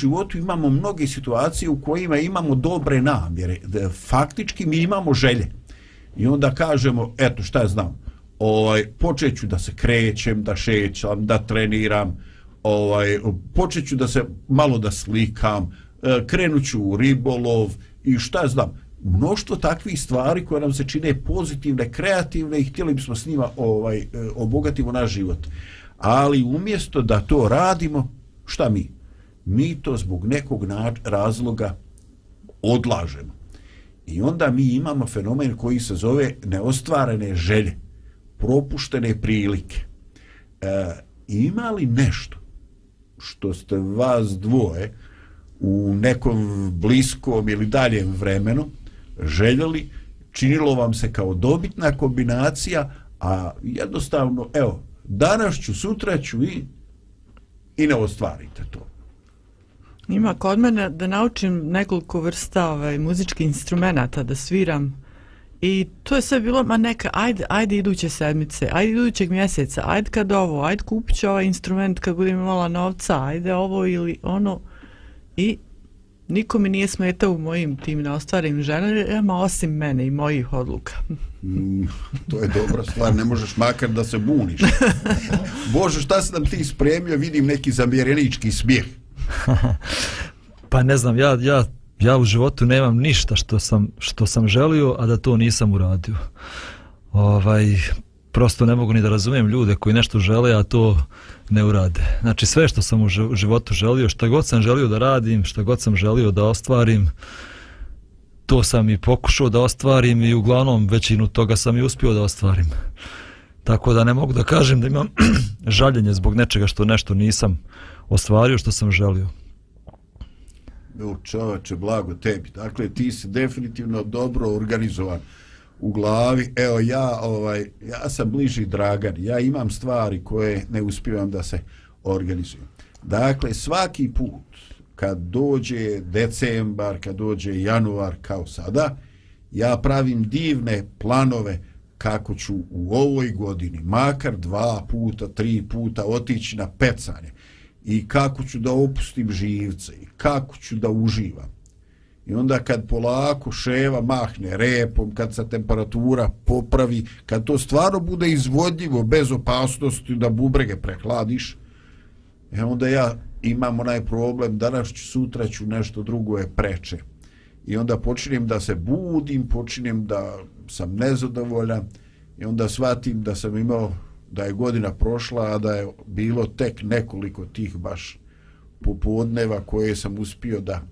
Životu imamo mnoge situacije u kojima imamo dobre namjere. Faktički mi imamo želje. I onda kažemo, eto šta ja znam, ovaj, počet da se krećem, da šećam, da treniram, ovaj, počet ću da se malo da slikam, e, krenut ću u ribolov i šta ja znam, mnoštvo takvih stvari koje nam se čine pozitivne, kreativne i htjeli bismo s njima ovaj, e, obogatimo naš život. Ali umjesto da to radimo, šta mi? Mi to zbog nekog razloga odlažemo. I onda mi imamo fenomen koji se zove neostvarene želje, propuštene prilike. E, ima li nešto što ste vas dvoje u nekom bliskom ili daljem vremenu željeli, činilo vam se kao dobitna kombinacija, a jednostavno, evo, danas ću, sutra ću i, i ne ostvarite to. Ima kod mene da naučim nekoliko vrsta ovaj, muzičkih instrumenta da sviram i to je sve bilo, ma neka, ajde, ajde iduće sedmice, ajde idućeg mjeseca, ajde kad ovo, ajde kupit ću ovaj instrument kad budem imala novca, ajde ovo ili ono i niko mi nije smetao u mojim tim neostvarim ženama osim mene i mojih odluka. Mm, to je dobra stvar, ne možeš makar da se buniš. Bože, šta se nam ti spremio, vidim neki zamjerenički smijeh pa ne znam, ja, ja, ja u životu nemam ništa što sam, što sam želio, a da to nisam uradio. Ovaj, prosto ne mogu ni da razumijem ljude koji nešto žele, a to ne urade. Znači sve što sam u životu želio, šta god sam želio da radim, šta god sam želio da ostvarim, to sam i pokušao da ostvarim i uglavnom većinu toga sam i uspio da ostvarim. Tako da ne mogu da kažem da imam žaljenje zbog nečega što nešto nisam ostvario što sam želio. U čovače, blago tebi. Dakle, ti si definitivno dobro organizovan u glavi. Evo ja, ovaj, ja sam bliži Dragan. Ja imam stvari koje ne uspijevam da se organizujem. Dakle, svaki put kad dođe decembar, kad dođe januar kao sada, ja pravim divne planove kako ću u ovoj godini makar dva puta, tri puta otići na pecanje i kako ću da opustim živce i kako ću da uživam. I onda kad polako ševa mahne repom, kad se temperatura popravi, kad to stvarno bude izvodljivo bez opasnosti da bubrege prehladiš, e onda ja imam onaj problem, danas ću, sutra ću nešto drugo je preče. I onda počinjem da se budim, počinjem da sam nezadovoljan i onda shvatim da sam imao da je godina prošla, a da je bilo tek nekoliko tih baš popodneva koje sam uspio da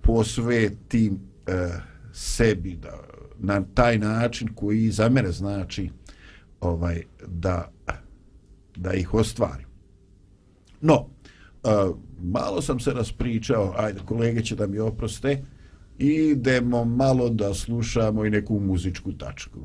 posvetim e, sebi da, na taj način koji za mene znači ovaj da da ih ostvarim. No, e, malo sam se raspričao, ajde, kolege će da mi oproste, idemo malo da slušamo i neku muzičku tačku.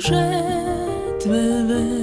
jette bébé.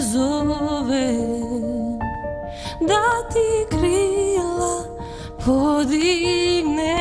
Te zove da ti krila podigne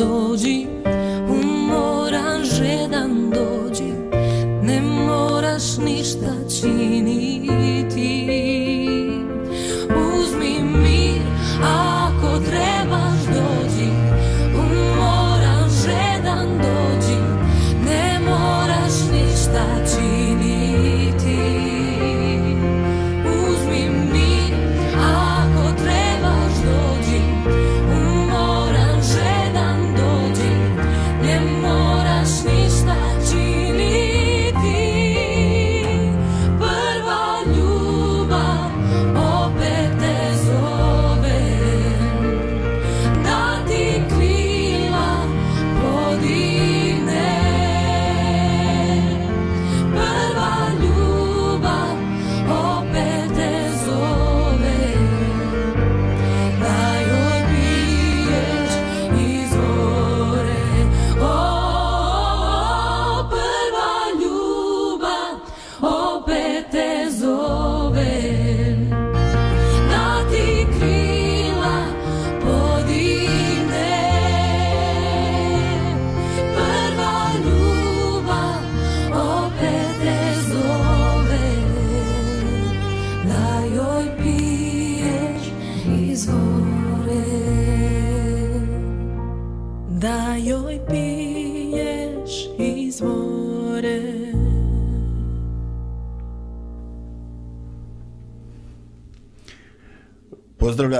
mudou de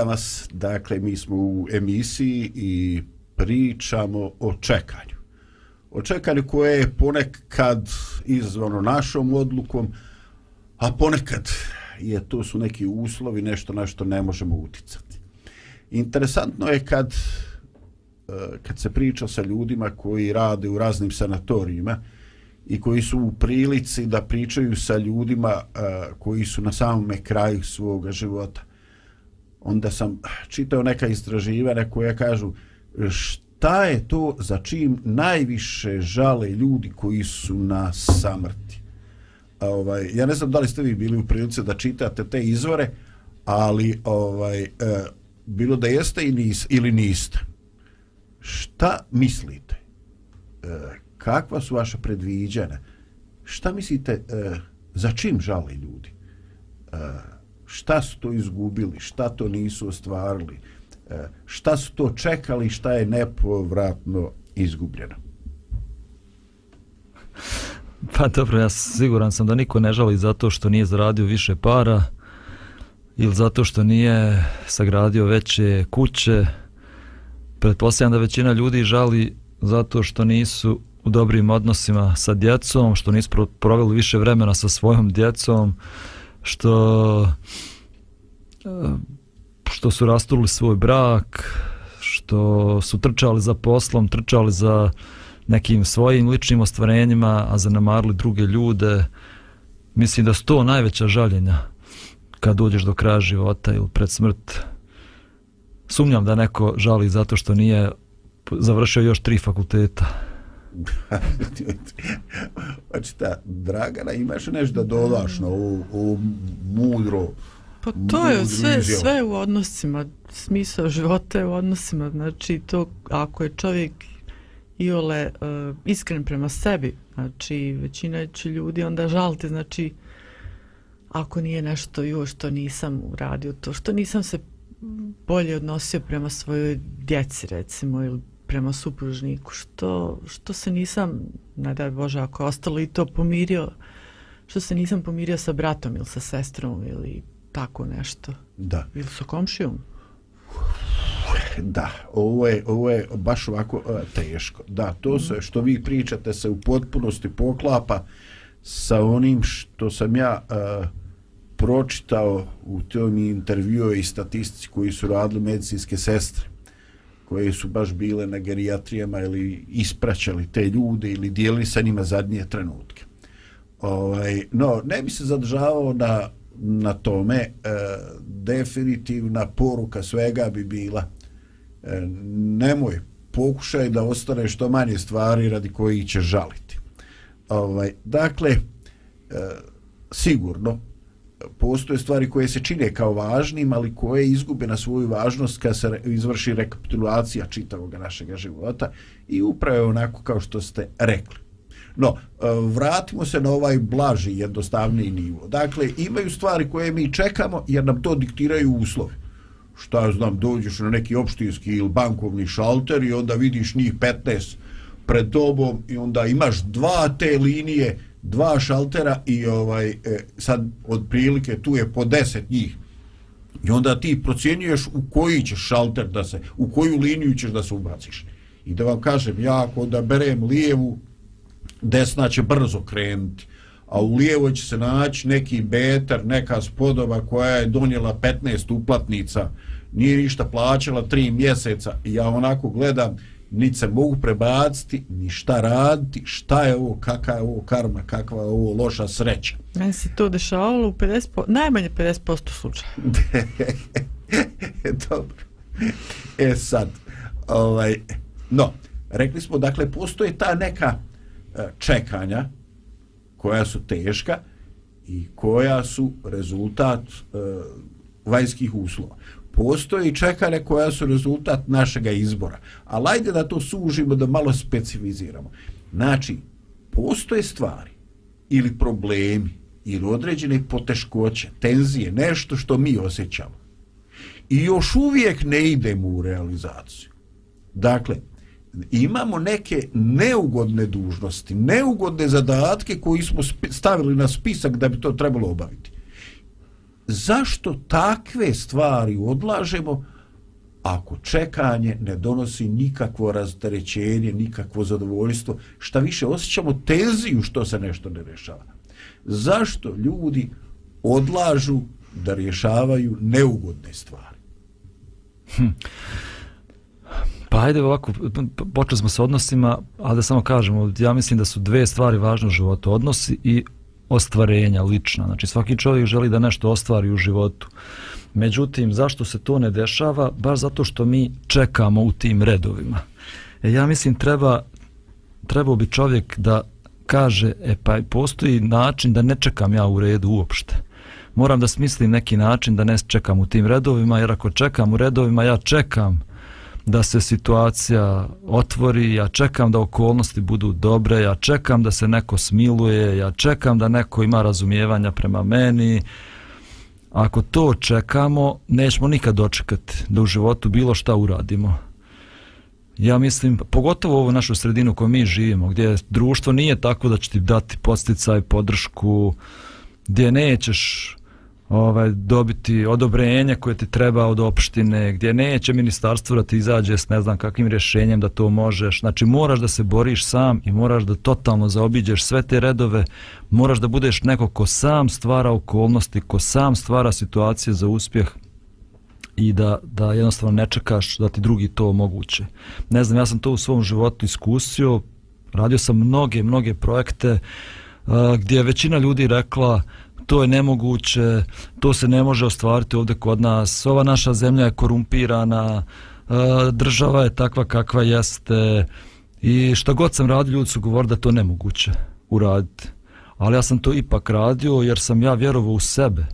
danas, dakle mi smo u emisiji i pričamo o čekanju. O čekanju koje je ponekad izvano našom odlukom, a ponekad je to su neki uslovi, nešto na što ne možemo uticati. Interesantno je kad e, kad se priča sa ljudima koji rade u raznim sanatorijima i koji su u prilici da pričaju sa ljudima e, koji su na samome kraju svoga života onda sam čitao neka istraživanja koja kažu šta je to za čim najviše žale ljudi koji su na samrti. A, ovaj, ja ne znam da li ste vi bili u prilici da čitate te izvore, ali ovaj, e, bilo da jeste i nis, ili niste. Šta mislite? E, kakva su vaša predviđanja? Šta mislite e, za čim žale ljudi? E, šta su to izgubili, šta to nisu ostvarili, e, šta su to čekali, šta je nepovratno izgubljeno. Pa dobro, ja siguran sam da niko ne žali zato što nije zaradio više para ili zato što nije sagradio veće kuće. Pretpostavljam da većina ljudi žali zato što nisu u dobrim odnosima sa djecom, što nisu proveli više vremena sa svojom djecom, što eh, što su rasturili svoj brak, što su trčali za poslom, trčali za nekim svojim ličnim ostvarenjima, a zanemarili druge ljude. Mislim da su to najveća žaljenja kad dođeš do kraja života ili pred smrt. Sumnjam da neko žali zato što nije završio još tri fakulteta. Očita, Dragana, imaš nešto da dodaš na ovo, ovo mudro Pa to je sve, sve u odnosima, smisao života je u odnosima, znači to ako je čovjek iole uh, iskren prema sebi, znači većina će ljudi onda žaliti, znači ako nije nešto joj što nisam uradio to, što nisam se bolje odnosio prema svojoj djeci recimo ili prema supružniku, što, što se nisam, ne daj Bože, ako je ostalo i to pomirio, što se nisam pomirio sa bratom ili sa sestrom ili tako nešto. Da. Ili sa komšijom. Da, ovo je, ovo je baš ovako uh, teško. Da, to se, što vi pričate se u potpunosti poklapa sa onim što sam ja uh, pročitao u tom intervjuu i statistici koji su radili medicinske sestre koje su baš bile na gerijatrijama ili ispraćali te ljude ili dijelili sa njima zadnje trenutke. Ovaj, no, ne bi se zadržavao na, na tome. E, definitivna poruka svega bi bila e, nemoj, pokušaj da ostane što manje stvari radi koji će žaliti. Ovaj, dakle, e, sigurno, postoje stvari koje se čine kao važnim, ali koje izgube na svoju važnost kad se izvrši rekapitulacija čitavog našeg života i upravo onako kao što ste rekli. No, e, vratimo se na ovaj blaži, jednostavniji nivo. Dakle, imaju stvari koje mi čekamo jer nam to diktiraju uslovi. Šta ja znam, dođeš na neki opštinski ili bankovni šalter i onda vidiš njih 15 pred tobom i onda imaš dva te linije dva šaltera i ovaj e, sad otprilike tu je po deset njih. I onda ti procjenjuješ u koji ćeš šalter da se u koju liniju ćeš da se ubaciš. I da vam kažem ja ako da berem lijevu desna će brzo krenuti a u lijevo će se naći neki betar, neka spodoba koja je donijela 15 uplatnica nije ništa plaćala 3 mjeseca. I ja onako gledam niti se mogu prebaciti, ni šta raditi, šta je ovo, kakva je ovo karma, kakva je ovo loša sreća. Meni se to dešavalo u 50%, najmanje 50% slučaja. Dobro. E sad, ovaj, no, rekli smo, dakle, postoje ta neka e, čekanja koja su teška i koja su rezultat uh, vanjskih uslova postoje i čekane koja su rezultat našega izbora. Ali ajde da to sužimo, da malo specifiziramo. Znači, postoje stvari ili problemi ili određene poteškoće, tenzije, nešto što mi osjećamo. I još uvijek ne idemo u realizaciju. Dakle, imamo neke neugodne dužnosti, neugodne zadatke koji smo stavili na spisak da bi to trebalo obaviti zašto takve stvari odlažemo ako čekanje ne donosi nikakvo razterećenje, nikakvo zadovoljstvo, šta više osjećamo tenziju što se nešto ne rešava. Zašto ljudi odlažu da rješavaju neugodne stvari? Hm. Pa ajde ovako, počeli smo sa odnosima, ali da samo kažemo, ja mislim da su dve stvari važne u životu, odnosi i ostvarenja lična. Znači svaki čovjek želi da nešto ostvari u životu. Međutim, zašto se to ne dešava? Baš zato što mi čekamo u tim redovima. E, ja mislim treba trebao bi čovjek da kaže, e pa postoji način da ne čekam ja u redu uopšte. Moram da smislim neki način da ne čekam u tim redovima, jer ako čekam u redovima, ja čekam da se situacija otvori, ja čekam da okolnosti budu dobre, ja čekam da se neko smiluje, ja čekam da neko ima razumijevanja prema meni. Ako to čekamo, nećemo nikad dočekati da u životu bilo šta uradimo. Ja mislim, pogotovo u našu sredinu koju mi živimo, gdje društvo nije tako da će ti dati posticaj, podršku, gdje nećeš ovaj, dobiti odobrenje koje ti treba od opštine, gdje neće ministarstvo da ti izađe s ne znam kakvim rješenjem da to možeš. Znači moraš da se boriš sam i moraš da totalno zaobiđeš sve te redove, moraš da budeš neko ko sam stvara okolnosti, ko sam stvara situacije za uspjeh i da, da jednostavno ne čekaš da ti drugi to omoguće. Ne znam, ja sam to u svom životu iskusio, radio sam mnoge, mnoge projekte uh, gdje je većina ljudi rekla to je nemoguće, to se ne može ostvariti ovdje kod nas, ova naša zemlja je korumpirana, e, država je takva kakva jeste i što god sam radio, ljudi su govorili da to nemoguće uraditi. Ali ja sam to ipak radio jer sam ja vjerovao u sebe.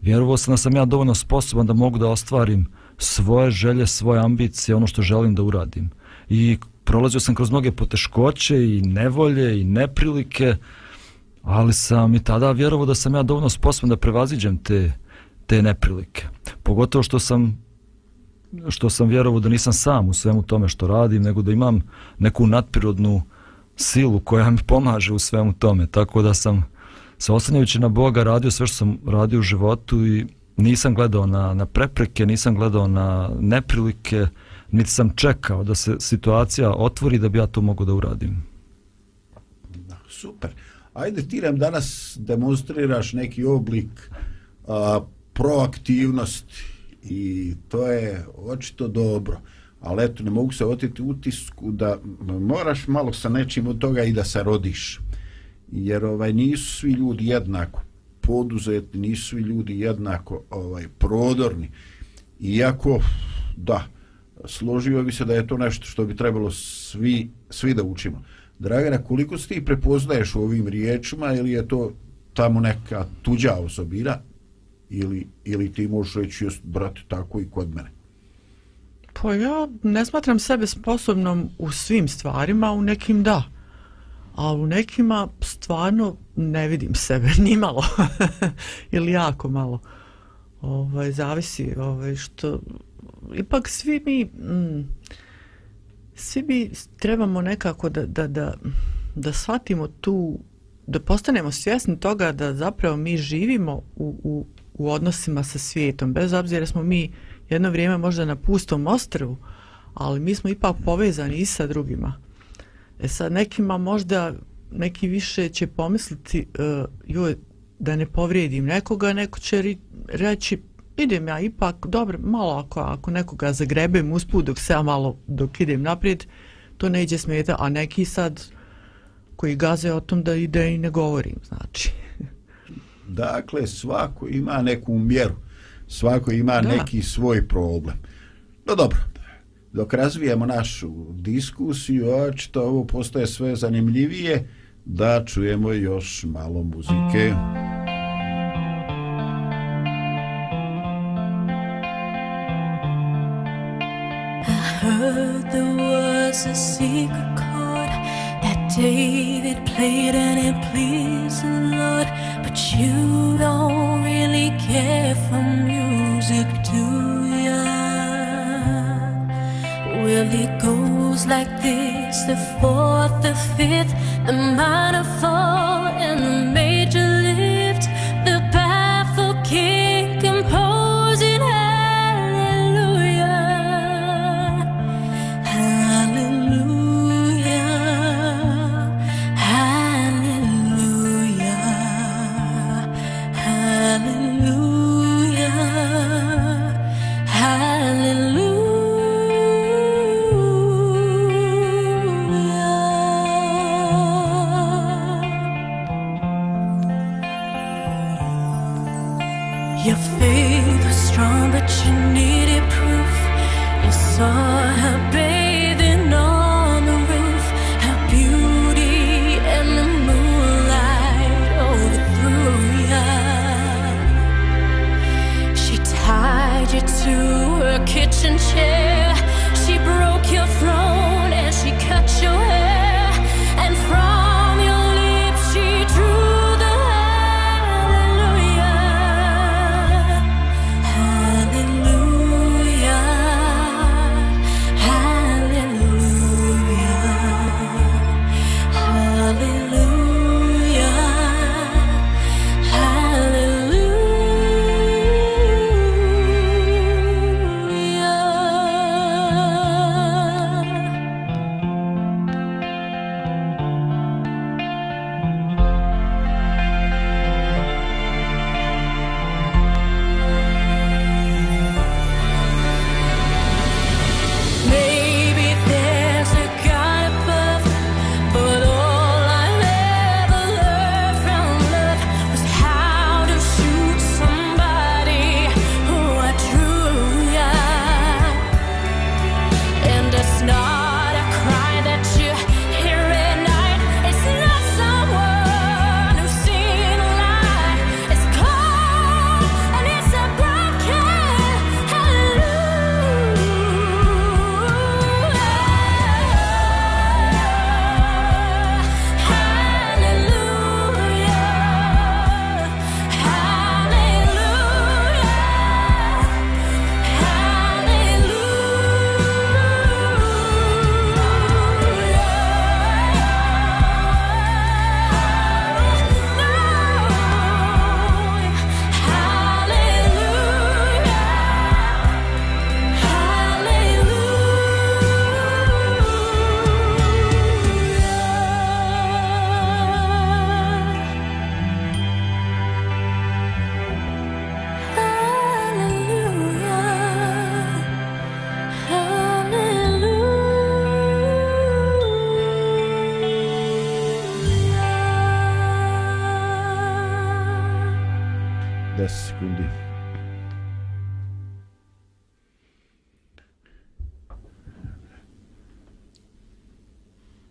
Vjerovao sam da sam ja dovoljno sposoban da mogu da ostvarim svoje želje, svoje ambicije, ono što želim da uradim. I prolazio sam kroz mnoge poteškoće i nevolje i neprilike, ali sam i tada vjerovao da sam ja dovoljno sposoban da prevaziđem te, te neprilike. Pogotovo što sam što sam vjerovao da nisam sam u svemu tome što radim, nego da imam neku nadprirodnu silu koja mi pomaže u svemu tome. Tako da sam se oslanjajući na Boga radio sve što sam radio u životu i nisam gledao na, na prepreke, nisam gledao na neprilike, niti sam čekao da se situacija otvori da bi ja to mogu da uradim. Da, super. Ajde ti nam danas demonstriraš neki oblik a, proaktivnosti i to je očito dobro. Ali eto, ne mogu se otiti utisku da moraš malo sa nečim od toga i da se rodiš. Jer ovaj nisu svi ljudi jednako poduzetni, nisu svi ljudi jednako ovaj prodorni. Iako, da, složio bi se da je to nešto što bi trebalo svi, svi da učimo. Dragana, koliko se ti prepoznaješ u ovim riječima ili je to tamo neka tuđa osobina ili, ili ti možeš reći just, brate, tako i kod mene? Pa ja ne smatram sebe sposobnom u svim stvarima, u nekim da. A u nekima stvarno ne vidim sebe, ni malo. ili jako malo. Ovaj, zavisi ovaj, što... Ipak svi mi... Mm, svi mi trebamo nekako da, da, da, da shvatimo tu da postanemo svjesni toga da zapravo mi živimo u, u, u odnosima sa svijetom, bez obzira smo mi jedno vrijeme možda na pustom ostrvu, ali mi smo ipak povezani i sa drugima. E sad nekima možda neki više će pomisliti uh, joj, da ne povrijedim nekoga, neko će reći idem ja ipak, dobro, malo ako, ako nekoga zagrebem usput dok se ja malo dok idem naprijed, to ne iđe smeta, a neki sad koji gaze o tom da ide i ne govorim, znači. Dakle, svako ima neku mjeru, svako ima da. neki svoj problem. No dobro, dok razvijemo našu diskusiju, očito ovo postoje sve zanimljivije, da čujemo još malo muzike. I a secret chord that David played and it pleased the Lord. But you don't really care for music do ya? Well it goes like this the fourth the fifth the minor fall and the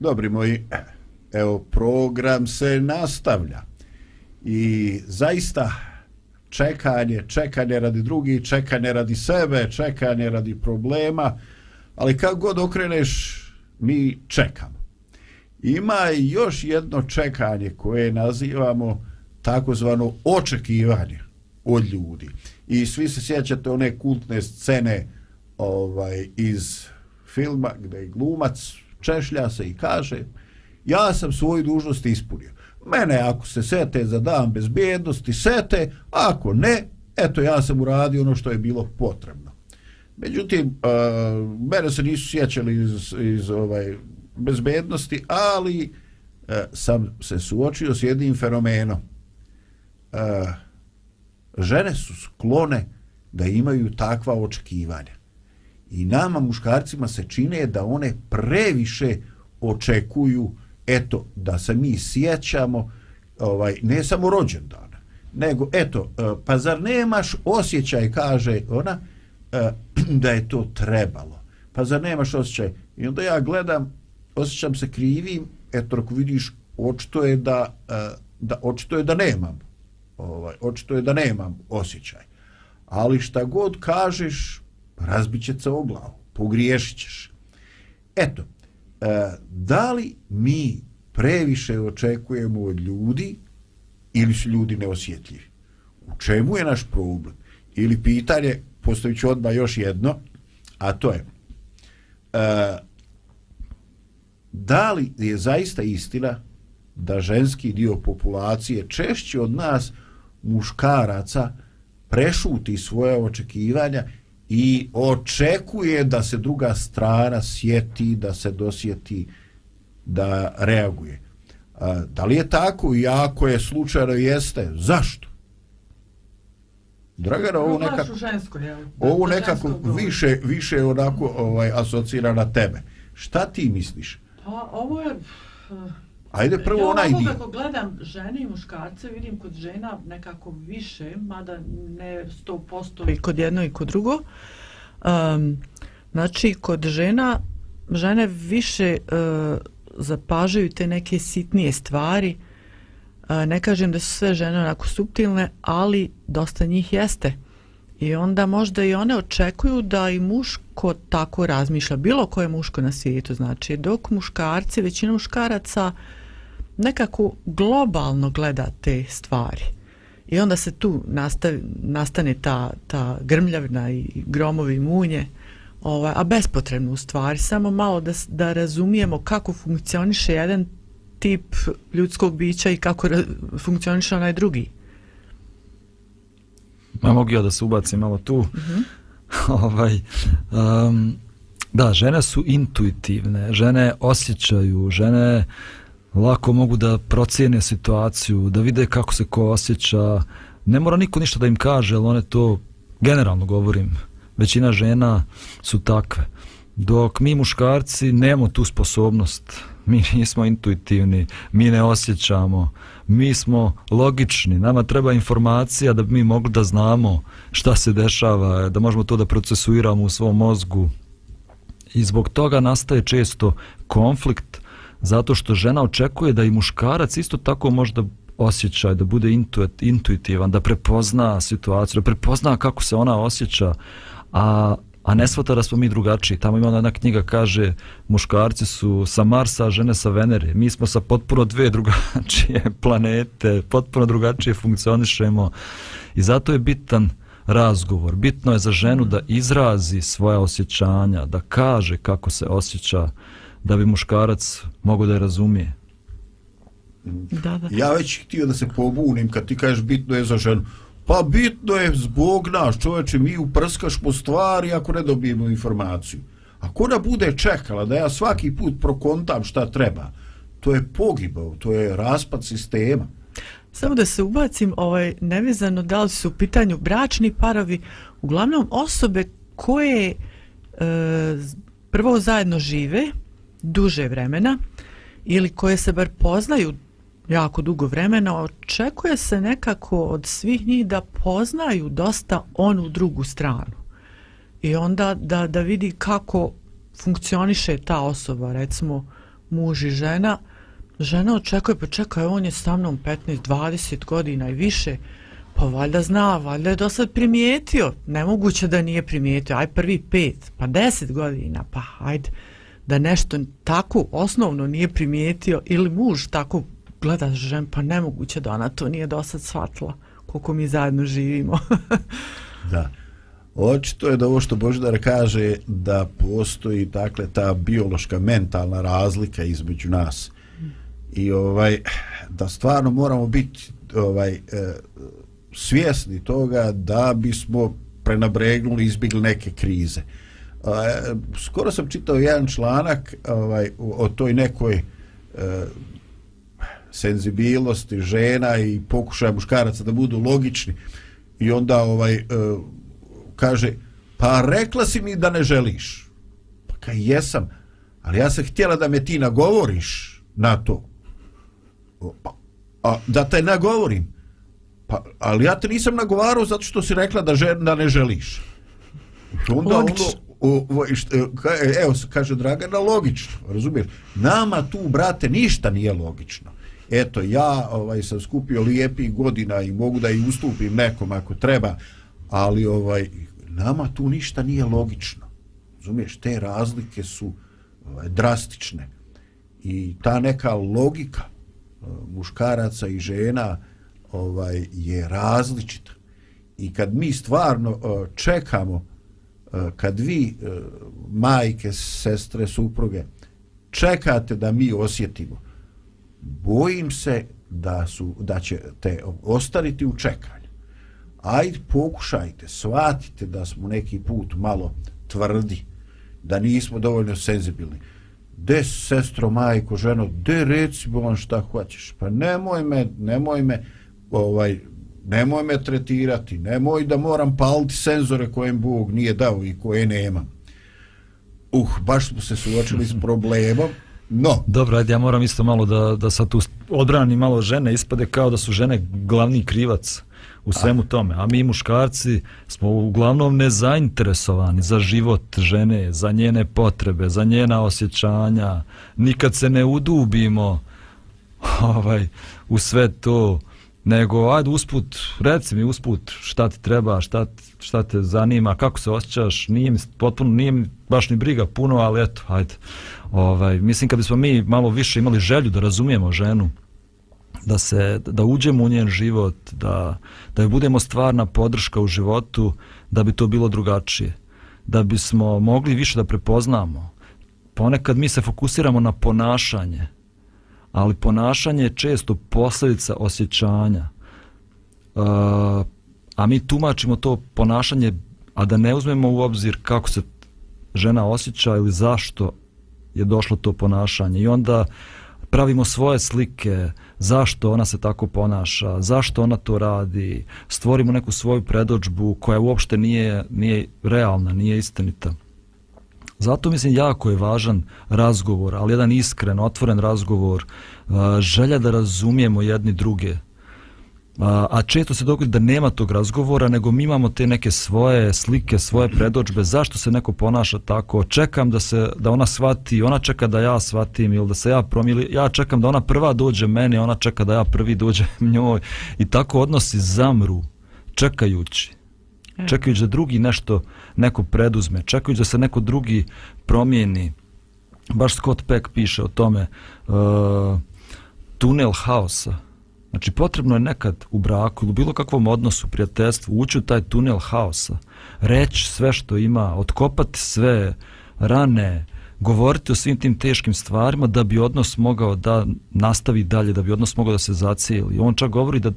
Dobri moji, evo program se nastavlja i zaista čekanje, čekanje radi drugih, čekanje radi sebe, čekanje radi problema, ali kako god okreneš, mi čekamo. Ima još jedno čekanje koje nazivamo takozvano očekivanje od ljudi. I svi se sjećate one kultne scene ovaj iz filma gdje je glumac češlja se i kaže ja sam svoju dužnost ispunio. Mene ako se sete za dan bezbjednosti, sete, ako ne, eto ja sam uradio ono što je bilo potrebno. Međutim, uh, mene se nisu sjećali iz, iz ovaj bezbednosti, ali uh, sam se suočio s jednim fenomenom. Uh, žene su sklone da imaju takva očekivanja. I nama muškarcima se čine da one previše očekuju eto da se mi sjećamo ovaj ne samo rođendana nego eto eh, pa zar nemaš osjećaj kaže ona eh, da je to trebalo? Pa zar nemaš osjećaj? I onda ja gledam osjećam se krivim eto ako vidiš očito je da, eh, da očito je da nemam ovaj očito je da nemam osjećaj. Ali šta god kažeš razbiće se o glavu pogriješit ćeš eto e, da li mi previše očekujemo od ljudi ili su ljudi neosjetljivi? U čemu je naš problem? Ili pitanje, postavit ću odmah još jedno, a to je e, da li je zaista istina da ženski dio populacije češće od nas muškaraca prešuti svoje očekivanja i očekuje da se druga strana sjeti, da se dosjeti, da reaguje. A, da li je tako i ako je slučajno jeste, zašto? Dragana, ovo nekako, žensko, ovo nekako više, više onako ovaj, asocira na tebe. Šta ti misliš? Pa, ovo je... Ajde prvo ja onaj dio. Ja kako gledam žene i muškarce, vidim kod žena nekako više, mada ne 100% i kod jedno i kod drugo. Um, znači, kod žena, žene više uh, zapažaju te neke sitnije stvari. Uh, ne kažem da su sve žene onako subtilne, ali dosta njih jeste. I onda možda i one očekuju da i muško tako razmišlja. Bilo koje muško na svijetu, znači. Dok muškarci, većina muškaraca, uh, nekako globalno gleda te stvari. I onda se tu nastavi, nastane ta, ta grmljavna i gromovi munje, ovaj, a bespotrebno u stvari, samo malo da, da razumijemo kako funkcioniše jedan tip ljudskog bića i kako funkcioniše onaj drugi. Ma mogu ja da se ubacim malo tu. Uh mhm. -huh. ovaj, um, da, žene su intuitivne, žene osjećaju, žene uh, lako mogu da procijene situaciju, da vide kako se ko osjeća. Ne mora niko ništa da im kaže, ali one to, generalno govorim, većina žena su takve. Dok mi muškarci nemamo tu sposobnost, mi nismo intuitivni, mi ne osjećamo, mi smo logični, nama treba informacija da bi mi mogli da znamo šta se dešava, da možemo to da procesuiramo u svom mozgu. I zbog toga nastaje često konflikt, zato što žena očekuje da i muškarac isto tako možda osjeća, da bude intuit, intuitivan, da prepozna situaciju, da prepozna kako se ona osjeća, a, a ne svata da smo mi drugačiji. Tamo ima jedna knjiga kaže muškarci su sa Marsa, a žene sa Venere. Mi smo sa potpuno dve drugačije planete, potpuno drugačije funkcionišemo i zato je bitan razgovor. Bitno je za ženu da izrazi svoja osjećanja, da kaže kako se osjeća, da bi muškarac mogao da je razumije. Da, da. Ja već htio da se pobunim kad ti kažeš bitno je za ženu. Pa bitno je zbog naš čovječe, mi uprskaš po stvari ako ne dobijemo informaciju. Ako ona bude čekala da ja svaki put prokontam šta treba, to je pogibao, to je raspad sistema. Samo da se ubacim, ovaj, nevezano da li su u pitanju bračni parovi, uglavnom osobe koje e, prvo zajedno žive, duže vremena ili koje se bar poznaju jako dugo vremena, očekuje se nekako od svih njih da poznaju dosta onu drugu stranu. I onda da, da vidi kako funkcioniše ta osoba, recimo muž i žena, žena očekuje, pa čekaj, on je sa mnom 15-20 godina i više, pa valjda zna, valjda je do sad primijetio, nemoguće da nije primijetio, aj prvi pet, pa 10 godina, pa hajde, da nešto tako osnovno nije primijetio ili muž tako gleda žen, pa nemoguće da ona to nije do sad shvatila koliko mi zajedno živimo. Da. Očito je da ovo što Božidar kaže da postoji dakle ta biološka mentalna razlika između nas i ovaj da stvarno moramo biti ovaj e, svjesni toga da bismo prenabregnuli izbjegli neke krize. E, skoro sam čitao jedan članak ovaj o, toj nekoj e, senzibilnosti žena i pokušaja muškaraca da budu logični. I onda ovaj e, kaže pa rekla si mi da ne želiš. Pa kaj jesam ali ja sam htjela da me ti nagovoriš na to. Pa, a, da te nagovorim? Pa, ali ja te nisam nagovarao zato što si rekla da, žen, da ne želiš. Onda Logično o, o, ka- evo kaže Dragana logično razumiješ? Nama tu brate ništa nije logično. Eto ja ovaj sam skupio lijepi godina i mogu da i ustupim nekom ako treba ali ovaj nama tu ništa nije logično. Razumiješ te razlike su ovaj, drastične. I ta neka logika eh, muškaraca i žena ovaj je različita. I kad mi stvarno eh, čekamo kad vi e, majke, sestre, supruge čekate da mi osjetimo bojim se da su da ćete ostariti u čekanju. Ajde pokušajte, shvatite da smo neki put malo tvrdi, da nismo dovoljno senzibilni. De sestro, majko, ženo, de reci bolan šta hoćeš. Pa nemoj me, nemoj me, ovaj, nemoj me tretirati, nemoj da moram paliti senzore kojem Bog nije dao i koje nemam. Uh, baš smo se suočili s problemom, No, Dobro, ajde, ja moram isto malo da, da sad tu odbranim malo žene, ispade kao da su žene glavni krivac u svemu tome, a mi muškarci smo uglavnom nezainteresovani za život žene, za njene potrebe, za njena osjećanja, nikad se ne udubimo ovaj, u sve to, nego ajde usput, reci mi usput šta ti treba, šta, šta te zanima, kako se osjećaš, nije mi potpuno, nije mi baš ni briga puno, ali eto, ajde. Ovaj, mislim kad bismo mi malo više imali želju da razumijemo ženu, da se da uđemo u njen život, da da joj budemo stvarna podrška u životu, da bi to bilo drugačije. Da bismo mogli više da prepoznamo. Ponekad mi se fokusiramo na ponašanje, ali ponašanje je često posljedica osjećanja. E, a mi tumačimo to ponašanje, a da ne uzmemo u obzir kako se žena osjeća ili zašto je došlo to ponašanje. I onda pravimo svoje slike, zašto ona se tako ponaša, zašto ona to radi, stvorimo neku svoju predođbu koja uopšte nije, nije realna, nije istinita. Zato mislim jako je važan razgovor, ali jedan iskren, otvoren razgovor, želja da razumijemo jedni druge. A često se dogodi da nema tog razgovora, nego mi imamo te neke svoje slike, svoje predođbe, zašto se neko ponaša tako, čekam da se da ona shvati, ona čeka da ja shvatim ili da se ja promili, ja čekam da ona prva dođe meni, ona čeka da ja prvi dođem njoj. I tako odnosi zamru, čekajući čekajući da drugi nešto neko preduzme, čekajući da se neko drugi promijeni. Baš Scott Peck piše o tome uh, tunel haosa. Znači potrebno je nekad u braku ili bilo kakvom odnosu, prijateljstvu, ući u taj tunel haosa, reći sve što ima, otkopati sve rane, govoriti o svim tim teškim stvarima da bi odnos mogao da nastavi dalje, da bi odnos mogao da se zacijeli. On čak govori da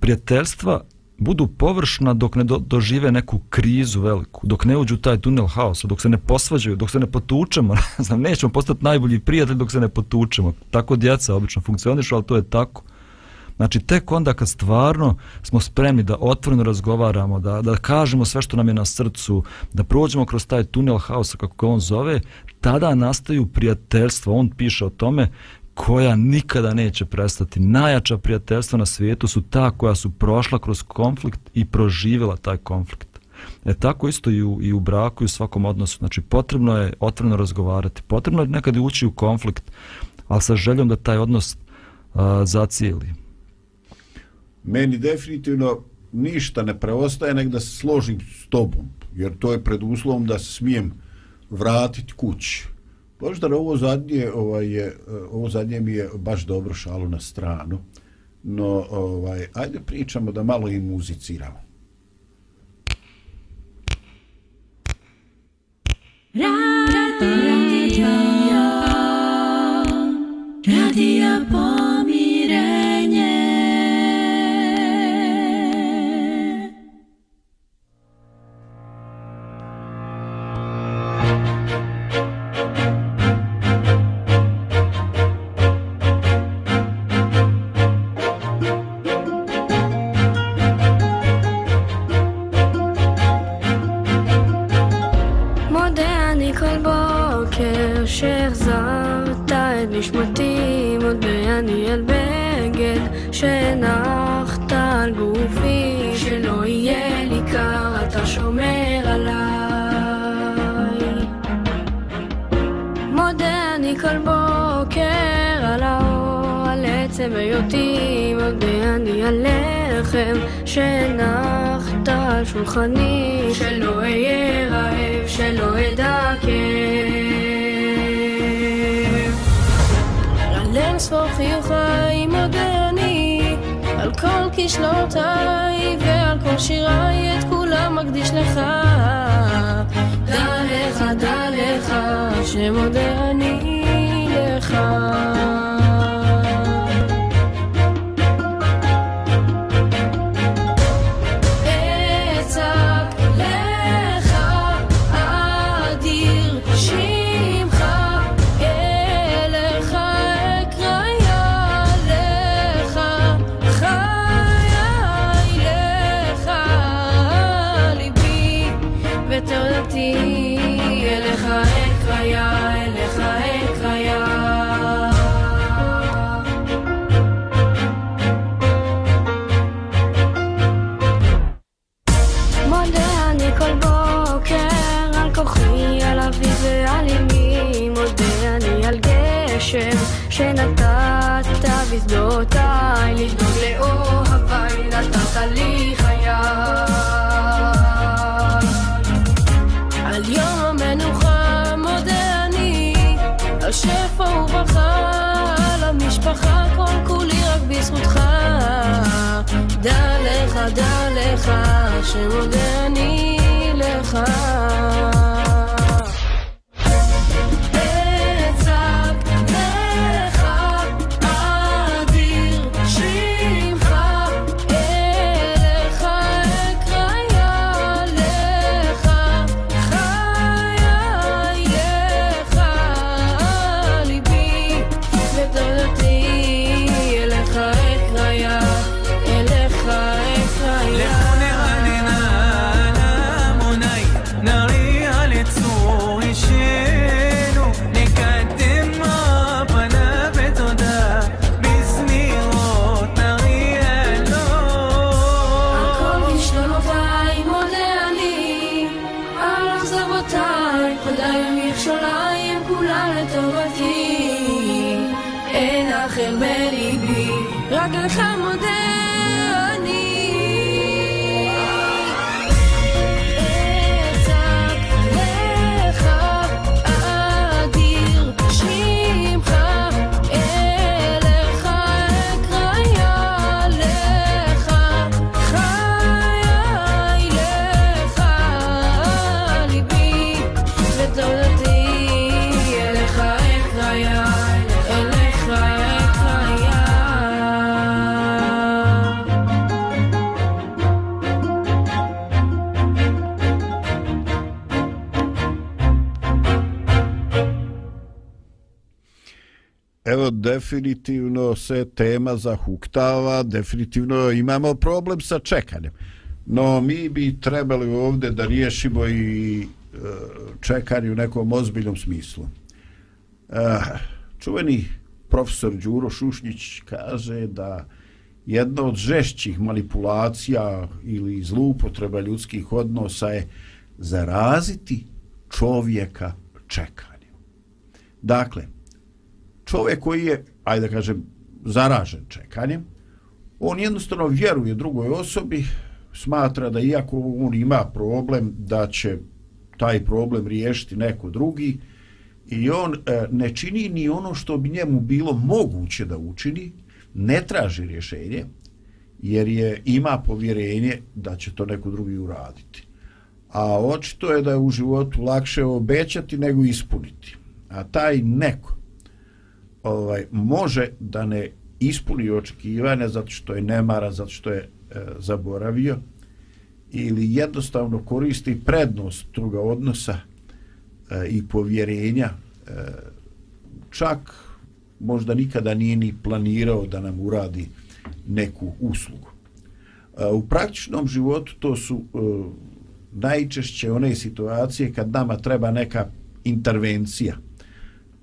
prijateljstva budu površna dok ne do, dožive neku krizu veliku, dok ne uđu taj tunel haosa, dok se ne posvađaju, dok se ne potučemo, znam, nećemo postati najbolji prijatelj dok se ne potučemo. Tako djeca obično funkcionišu, ali to je tako. Znači, tek onda kad stvarno smo spremni da otvoreno razgovaramo, da, da kažemo sve što nam je na srcu, da prođemo kroz taj tunel haosa, kako ga on zove, tada nastaju prijateljstva. On piše o tome koja nikada neće prestati. Najjača prijateljstva na svijetu su ta koja su prošla kroz konflikt i proživjela taj konflikt. E tako isto i u, i u braku i u svakom odnosu. Znači potrebno je otvoreno razgovarati. Potrebno je nekad ući u konflikt, ali sa željom da taj odnos a, zacijeli. Meni definitivno ništa ne preostaje nek da se složim s tobom, jer to je pred uslovom da se smijem vratiti kući. Boždar, ovo zadnje, ovaj je, eh, ovo zadnje mi je baš dobro šalo na stranu, no ovaj, ajde pričamo da malo i muziciramo. Radio, radio pomirenje. שלא אהיה רעב, שלא אדע כאב. על אין ספור חיוכיי מודה על כל כישלונותיי ועל כל שיריי את כולם מקדיש לך. דע לך, דע לך, שמודה אני 是我的 definitivno se tema zahuktava, definitivno imamo problem sa čekanjem. No, mi bi trebali ovdje da riješimo i e, čekanje u nekom ozbiljnom smislu. E, čuveni profesor Đuro Šušnjić kaže da jedna od žešćih manipulacija ili zloupotreba ljudskih odnosa je zaraziti čovjeka čekanjem. Dakle, čovjek koji je, ajde da kažem, zaražen čekanjem, on jednostavno vjeruje drugoj osobi, smatra da iako on ima problem, da će taj problem riješiti neko drugi i on e, ne čini ni ono što bi njemu bilo moguće da učini, ne traži rješenje, jer je ima povjerenje da će to neko drugi uraditi. A očito je da je u životu lakše obećati nego ispuniti. A taj neko ovaj može da ne ispuni očekivanja zato što je nemara, zato što je e, zaboravio ili jednostavno koristi prednost toga odnosa e, i povjerenja e, čak možda nikada nije ni planirao da nam uradi neku uslugu. E, u praktičnom životu to su e, najčešće one situacije kad nama treba neka intervencija,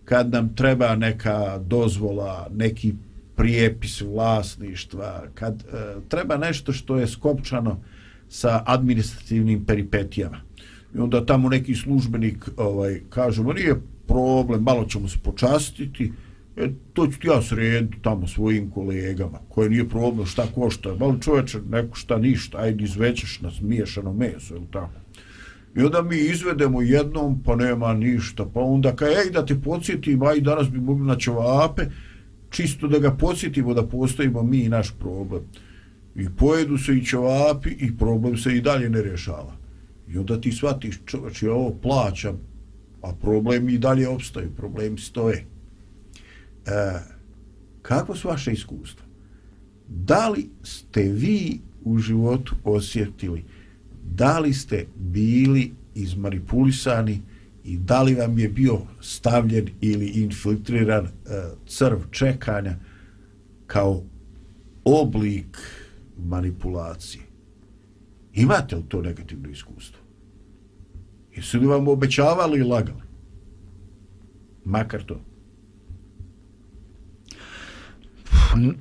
kad nam treba neka dozvola, neki prijepis vlasništva, kad e, treba nešto što je skopčano sa administrativnim peripetijama. I onda tamo neki službenik ovaj, kaže, ma nije problem, malo ćemo se počastiti, e, to ću ti ja srediti tamo svojim kolegama, koje nije problem šta košta, malo čoveče, neko šta ništa, ajde izvećeš nas miješano meso, ili tako. I onda mi izvedemo jednom, pa nema ništa, pa onda kaj, ej, da te podsjetim, aj, danas bi mogli na ćevape, čisto da ga podsjetimo da postojimo mi i naš problem. I pojedu se i ćevapi i problem se i dalje ne rješava. I onda ti shvatiš, čovječ, ja ovo plaćam, a problemi i dalje obstaju, problemi stoje. E, kako su vaše iskustva? Da li ste vi u životu osjetili, da li ste bili izmanipulisani i da li vam je bio stavljen ili infiltriran e, crv čekanja kao oblik manipulacije? Imate li to negativno iskustvo? Jesu li vam obećavali i lagali? Makar to.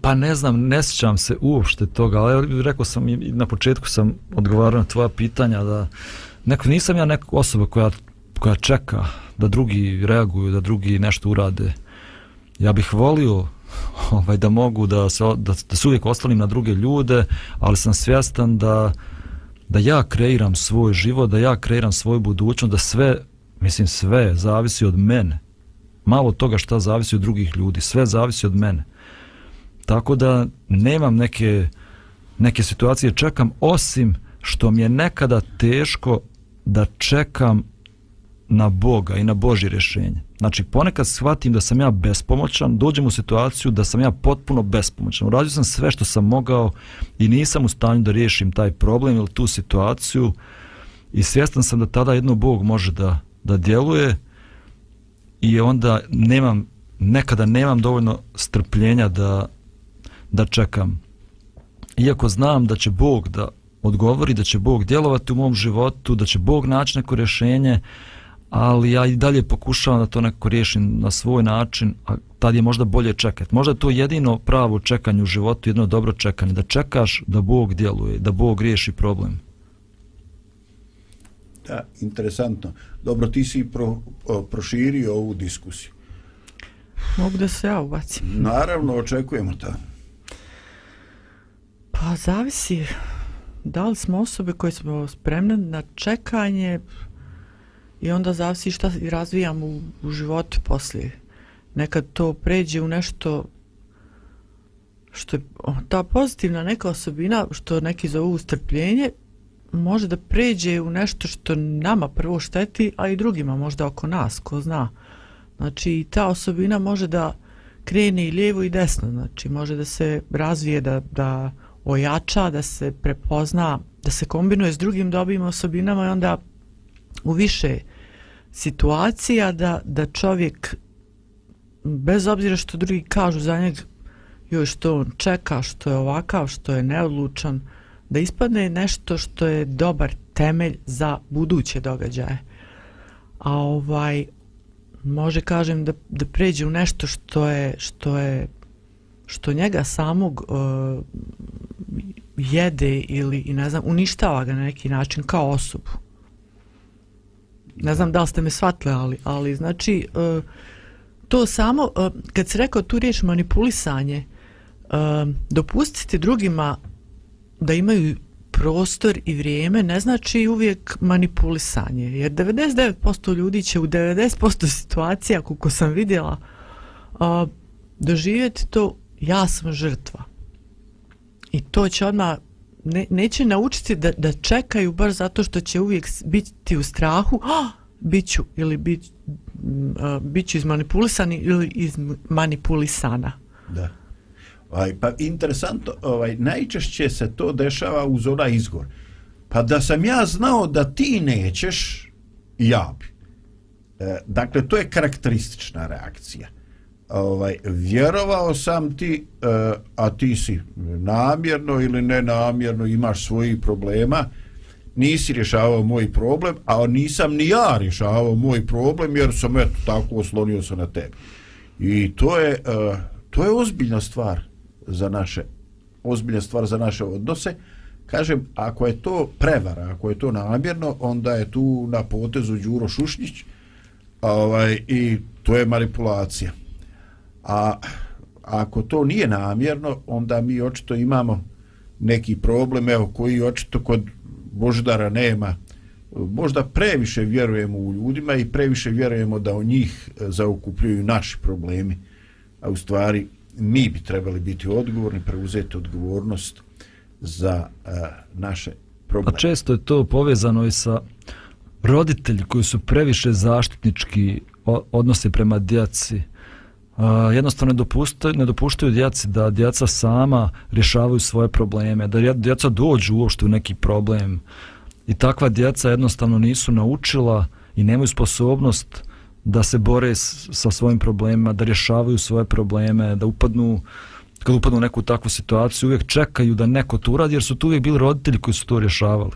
Pa ne znam, ne sjećam se uopšte toga, ali rekao sam i na početku sam odgovarao na tvoja pitanja da neko, nisam ja neka osoba koja, koja čeka da drugi reaguju, da drugi nešto urade. Ja bih volio ovaj, da mogu da se, da, da se uvijek ostalim na druge ljude, ali sam svjestan da da ja kreiram svoj život, da ja kreiram svoju budućnost, da sve, mislim sve, zavisi od mene. Malo toga šta zavisi od drugih ljudi, sve zavisi od mene. Tako da nemam neke, neke situacije čekam, osim što mi je nekada teško da čekam na Boga i na Božje rješenje. Znači, ponekad shvatim da sam ja bespomoćan, dođem u situaciju da sam ja potpuno bespomoćan. Uradio sam sve što sam mogao i nisam u stanju da riješim taj problem ili tu situaciju i svjestan sam da tada jedno Bog može da, da djeluje i onda nemam, nekada nemam dovoljno strpljenja da, da čekam. Iako znam da će Bog da odgovori, da će Bog djelovati u mom životu, da će Bog naći neko rješenje, ali ja i dalje pokušavam da to neko riješim na svoj način, a tad je možda bolje čekati. Možda je to jedino pravo čekanje u životu, jedno dobro čekanje, da čekaš da Bog djeluje, da Bog riješi problem. Da, interesantno. Dobro, ti si pro, o, proširio ovu diskusiju. Mogu da se ja ubacim? Naravno, očekujemo to. Pa zavisi da li smo osobe koje smo spremne na čekanje i onda zavisi šta razvijamo u, u životu poslije. Nekad to pređe u nešto što je ta pozitivna neka osobina što neki zovu strpljenje može da pređe u nešto što nama prvo šteti, a i drugima možda oko nas, ko zna. Znači ta osobina može da krene i lijevo i desno, znači može da se razvije, da, da ojača, da se prepozna, da se kombinuje s drugim dobrim osobinama i onda u više situacija da, da čovjek bez obzira što drugi kažu za njeg joj što on čeka, što je ovakav, što je neodlučan, da ispadne nešto što je dobar temelj za buduće događaje. A ovaj, može kažem da, da pređe u nešto što je što je što njega samog uh, jede ili ne znam uništava ga na neki način kao osobu. Ne znam da li ste me shvatili, ali ali znači e, to samo e, kad se rekao tu riječ manipulisanje e, dopustiti drugima da imaju prostor i vrijeme ne znači uvijek manipulisanje jer 99% ljudi će u 90% situacija kako sam vidjela doživjeti to ja sam žrtva i to će odmah ne, neće naučiti da, da čekaju bar zato što će uvijek biti u strahu oh, bit ću ili bit, uh, bit ću izmanipulisani ili izmanipulisana Da. Ovaj, pa interesantno, ovaj, najčešće se to dešava uz onaj izgor. Pa da sam ja znao da ti nećeš, ja bi. E, dakle, to je karakteristična reakcija. Ovaj, vjerovao sam ti, e, a ti si namjerno ili nenamjerno imaš svojih problema, nisi rješavao moj problem, a nisam ni ja rješavao moj problem, jer sam eto tako oslonio se na tebe. I to je, e, to je ozbiljna stvar za naše ozbiljna stvar za naše odnose. Kažem, ako je to prevara, ako je to namjerno, onda je tu na potezu Đuro Šušnjić ovaj, i to je manipulacija. A ako to nije namjerno, onda mi očito imamo neki problem, evo, koji očito kod Boždara nema. Možda previše vjerujemo u ljudima i previše vjerujemo da o njih e, zaokupljuju naši problemi, a u stvari mi bi trebali biti odgovorni, preuzeti odgovornost za uh, naše probleme. A često je to povezano i sa roditelji koji su previše zaštitnički odnose prema djeci. Uh, jednostavno ne dopuštaju, ne dopuštaju djeci da djeca sama rješavaju svoje probleme, da djeca dođu uopšte u neki problem. I takva djeca jednostavno nisu naučila i nemaju sposobnost da se bore s, sa svojim problemima, da rješavaju svoje probleme, da upadnu kad upadnu u neku takvu situaciju, uvijek čekaju da neko to uradi, jer su tu uvijek bili roditelji koji su to rješavali.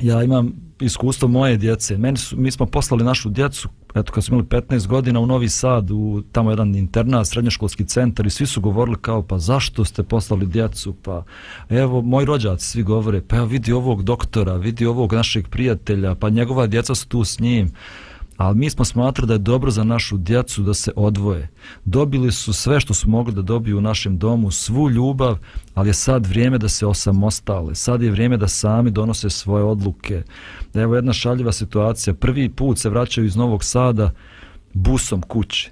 Ja imam iskustvo moje djece. Meni su, mi smo poslali našu djecu, eto kad smo imali 15 godina u Novi Sad, u tamo jedan internat, srednjoškolski centar i svi su govorili kao pa zašto ste poslali djecu, pa evo moji rođaci svi govore, pa evo vidi ovog doktora, vidi ovog našeg prijatelja, pa njegova djeca su tu s njim ali mi smo smatrali da je dobro za našu djecu da se odvoje. Dobili su sve što su mogli da dobiju u našem domu, svu ljubav, ali je sad vrijeme da se osamostale. Sad je vrijeme da sami donose svoje odluke. Evo jedna šaljiva situacija. Prvi put se vraćaju iz Novog Sada busom kuće.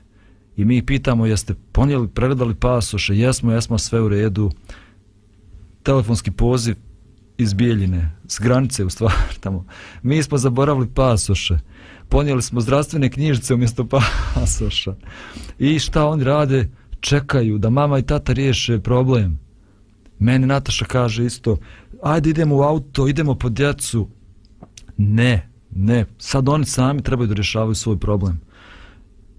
I mi pitamo jeste ponijeli, pregledali pasoše, jesmo, jesmo sve u redu. Telefonski poziv iz Bijeljine, s granice u stvari tamo. Mi smo zaboravili pasoše ponijeli smo zdravstvene knjižice umjesto pasoša. I šta oni rade? Čekaju da mama i tata riješe problem. Meni Nataša kaže isto, ajde idemo u auto, idemo po djecu. Ne, ne, sad oni sami trebaju da rješavaju svoj problem.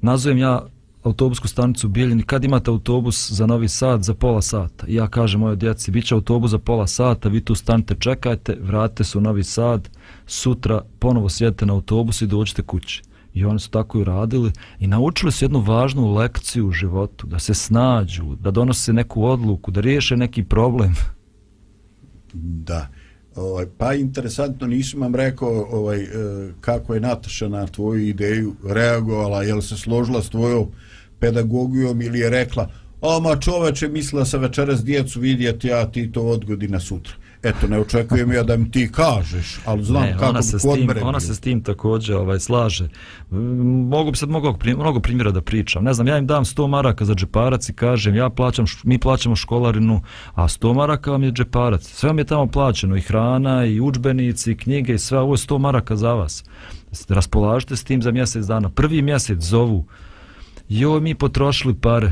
Nazovem ja autobusku stanicu u Bijeljini, kad imate autobus za Novi Sad za pola sata? I ja kažem mojoj djeci, bit će autobus za pola sata, vi tu stanite, čekajte, vratite se u Novi Sad, sutra ponovo sjedite na autobus i dođete kući. I oni su tako i radili i naučili su jednu važnu lekciju u životu, da se snađu, da donose neku odluku, da riješe neki problem. Da. Ovaj, pa interesantno, nisam vam rekao ovaj, eh, kako je Nataša na tvoju ideju reagovala, je li se složila s tvojom pedagogijom ili je rekla, ma čoveče, mislila se večeras djecu vidjeti, a ti to odgodi na sutra. Eto ne očekujem ja da mi ti kažeš ali znam ne, kako ona se, s tim, ona se s tim također ovaj, slaže. Mogu bi sad mnogo, mnogo primjera da pričam. Ne znam ja im dam 100 maraka za džeparac i kažem ja plaćam mi plaćamo školarinu a 100 maraka vam je džeparac. Sve vam je tamo plaćeno i hrana i učbenici i knjige i sve ovo je 100 maraka za vas. Raspolažite s tim za mjesec dana? Prvi mjesec zovu joj mi potrošili pare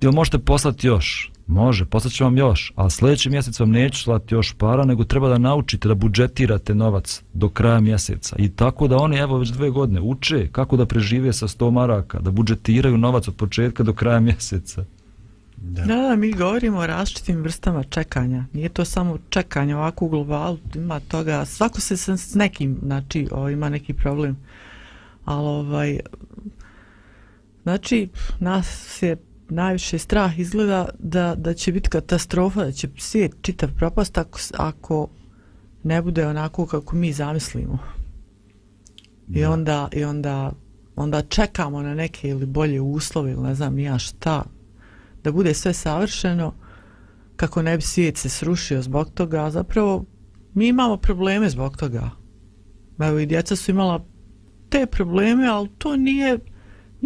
jel možete poslati još Može, poslaću vam još, ali sljedeći mjesec vam neću slati još para, nego treba da naučite da budžetirate novac do kraja mjeseca. I tako da oni, evo, već dve godine uče kako da prežive sa 100 maraka, da budžetiraju novac od početka do kraja mjeseca. Da. da, da, mi govorimo o različitim vrstama čekanja. Nije to samo čekanje ovako u globalu, ima toga, svako se s nekim, znači, o, ima neki problem. Ali, ovaj, Znači, nas je najviše strah izgleda da, da će biti katastrofa, da će svijet čitav propast ako, ako ne bude onako kako mi zamislimo. I onda, i onda, onda čekamo na neke ili bolje uslove ili ne znam ja šta, da bude sve savršeno kako ne bi svijet se srušio zbog toga, a zapravo mi imamo probleme zbog toga. Evo i djeca su imala te probleme, ali to nije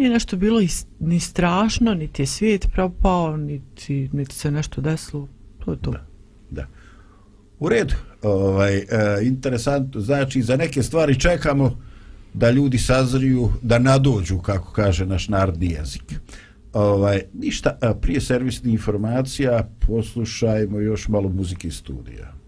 nije nešto bilo ni strašno, niti je svijet propao, niti, niti se nešto desilo. To je to. Da. U redu. Ovaj, e, interesantno. Znači, za neke stvari čekamo da ljudi sazriju, da nadođu, kako kaže naš narodni jezik. Ovaj, ništa, prije servisnih informacija poslušajmo još malo muzike iz studija.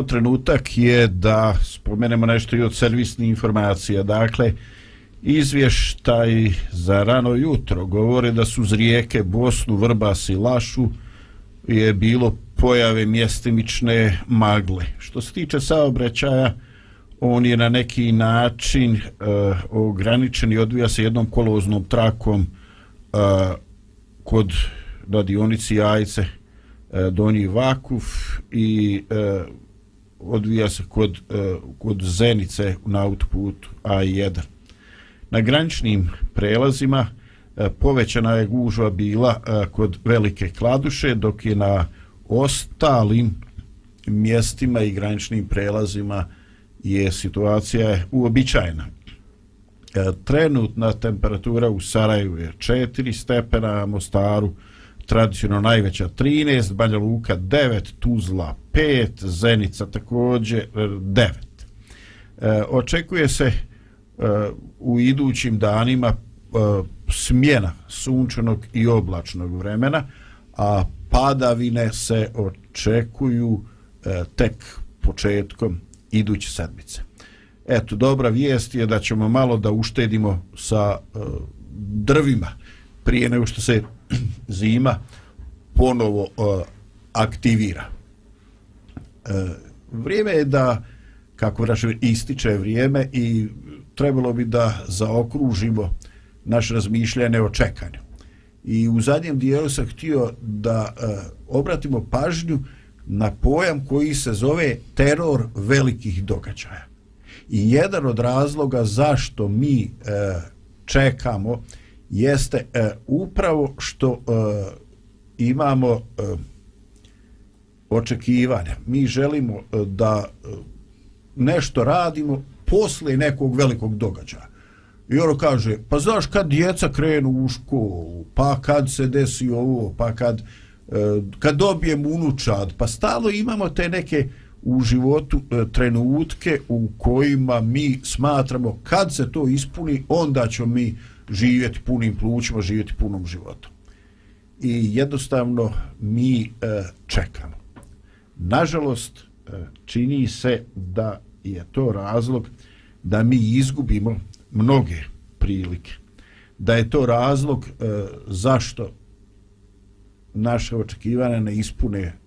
Evo trenutak je da spomenemo nešto i od servisnih informacija. Dakle, izvještaj za rano jutro govore da su uz rijeke Bosnu, Vrbas i Lašu je bilo pojave mjestimične magle. Što se tiče saobraćaja, on je na neki način e, ograničen i odvija se jednom koloznom trakom e, kod na dionici Jajce e, Donji Vakuf i e, odvija se kod, e, kod Zenice na autoputu A1. Na graničnim prelazima e, povećana je gužva bila e, kod Velike Kladuše, dok je na ostalim mjestima i graničnim prelazima je situacija uobičajena. Trenutna temperatura u Sarajevu je 4 stepena, Mostaru tradicionalno najveća 13, Banja Luka 9, Tuzla 5, Zenica takođe e, 9. E, očekuje se e, u idućim danima e, smjena sunčanog i oblačnog vremena, a padavine se očekuju e, tek početkom iduće sedmice. Eto, dobra vijest je da ćemo malo da uštedimo sa e, drvima prije nego što se zima ponovo uh, aktivira. Uh, vrijeme je da, kako raše, ističe vrijeme i trebalo bi da zaokružimo naše razmišljanje o čekanju. I u zadnjem dijelu sam htio da uh, obratimo pažnju na pojam koji se zove teror velikih događaja. I jedan od razloga zašto mi e, čekamo jeste e, upravo što e, imamo e, očekivanja. Mi želimo e, da e, nešto radimo posle nekog velikog događaja. I ono kaže, pa znaš kad djeca krenu u školu, pa kad se desi ovo, pa kad, e, kad dobijem unučad, pa stalo imamo te neke u životu e, trenutke u kojima mi smatramo kad se to ispuni, onda ćemo mi živjeti punim plućima, živjeti punom životom. I jednostavno mi e, čekamo. Nažalost, e, čini se da je to razlog da mi izgubimo mnoge prilike. Da je to razlog e, zašto naše očekivanja ne ispune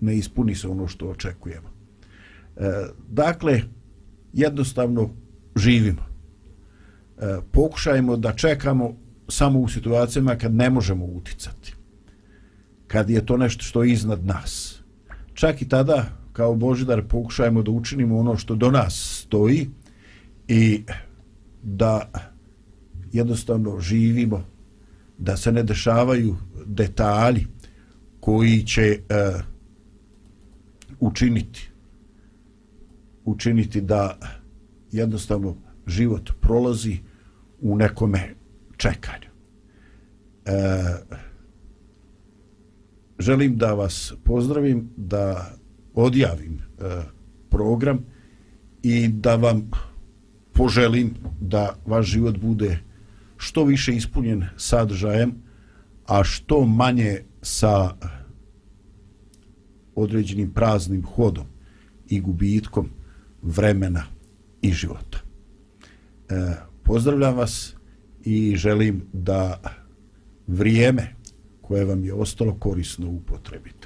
ne ispuni se ono što očekujemo. E, dakle, jednostavno živimo. E, pokušajmo da čekamo samo u situacijama kad ne možemo uticati. Kad je to nešto što je iznad nas. Čak i tada, kao Božidar, pokušajmo da učinimo ono što do nas stoji i da jednostavno živimo, da se ne dešavaju detalji koji će e, učiniti učiniti da jednostavno život prolazi u nekome čekanju. E, želim da vas pozdravim, da odjavim e, program i da vam poželim da vaš život bude što više ispunjen sadržajem, a što manje sa određenim praznim hodom i gubitkom vremena i života. E, pozdravljam vas i želim da vrijeme koje vam je ostalo korisno upotrebite.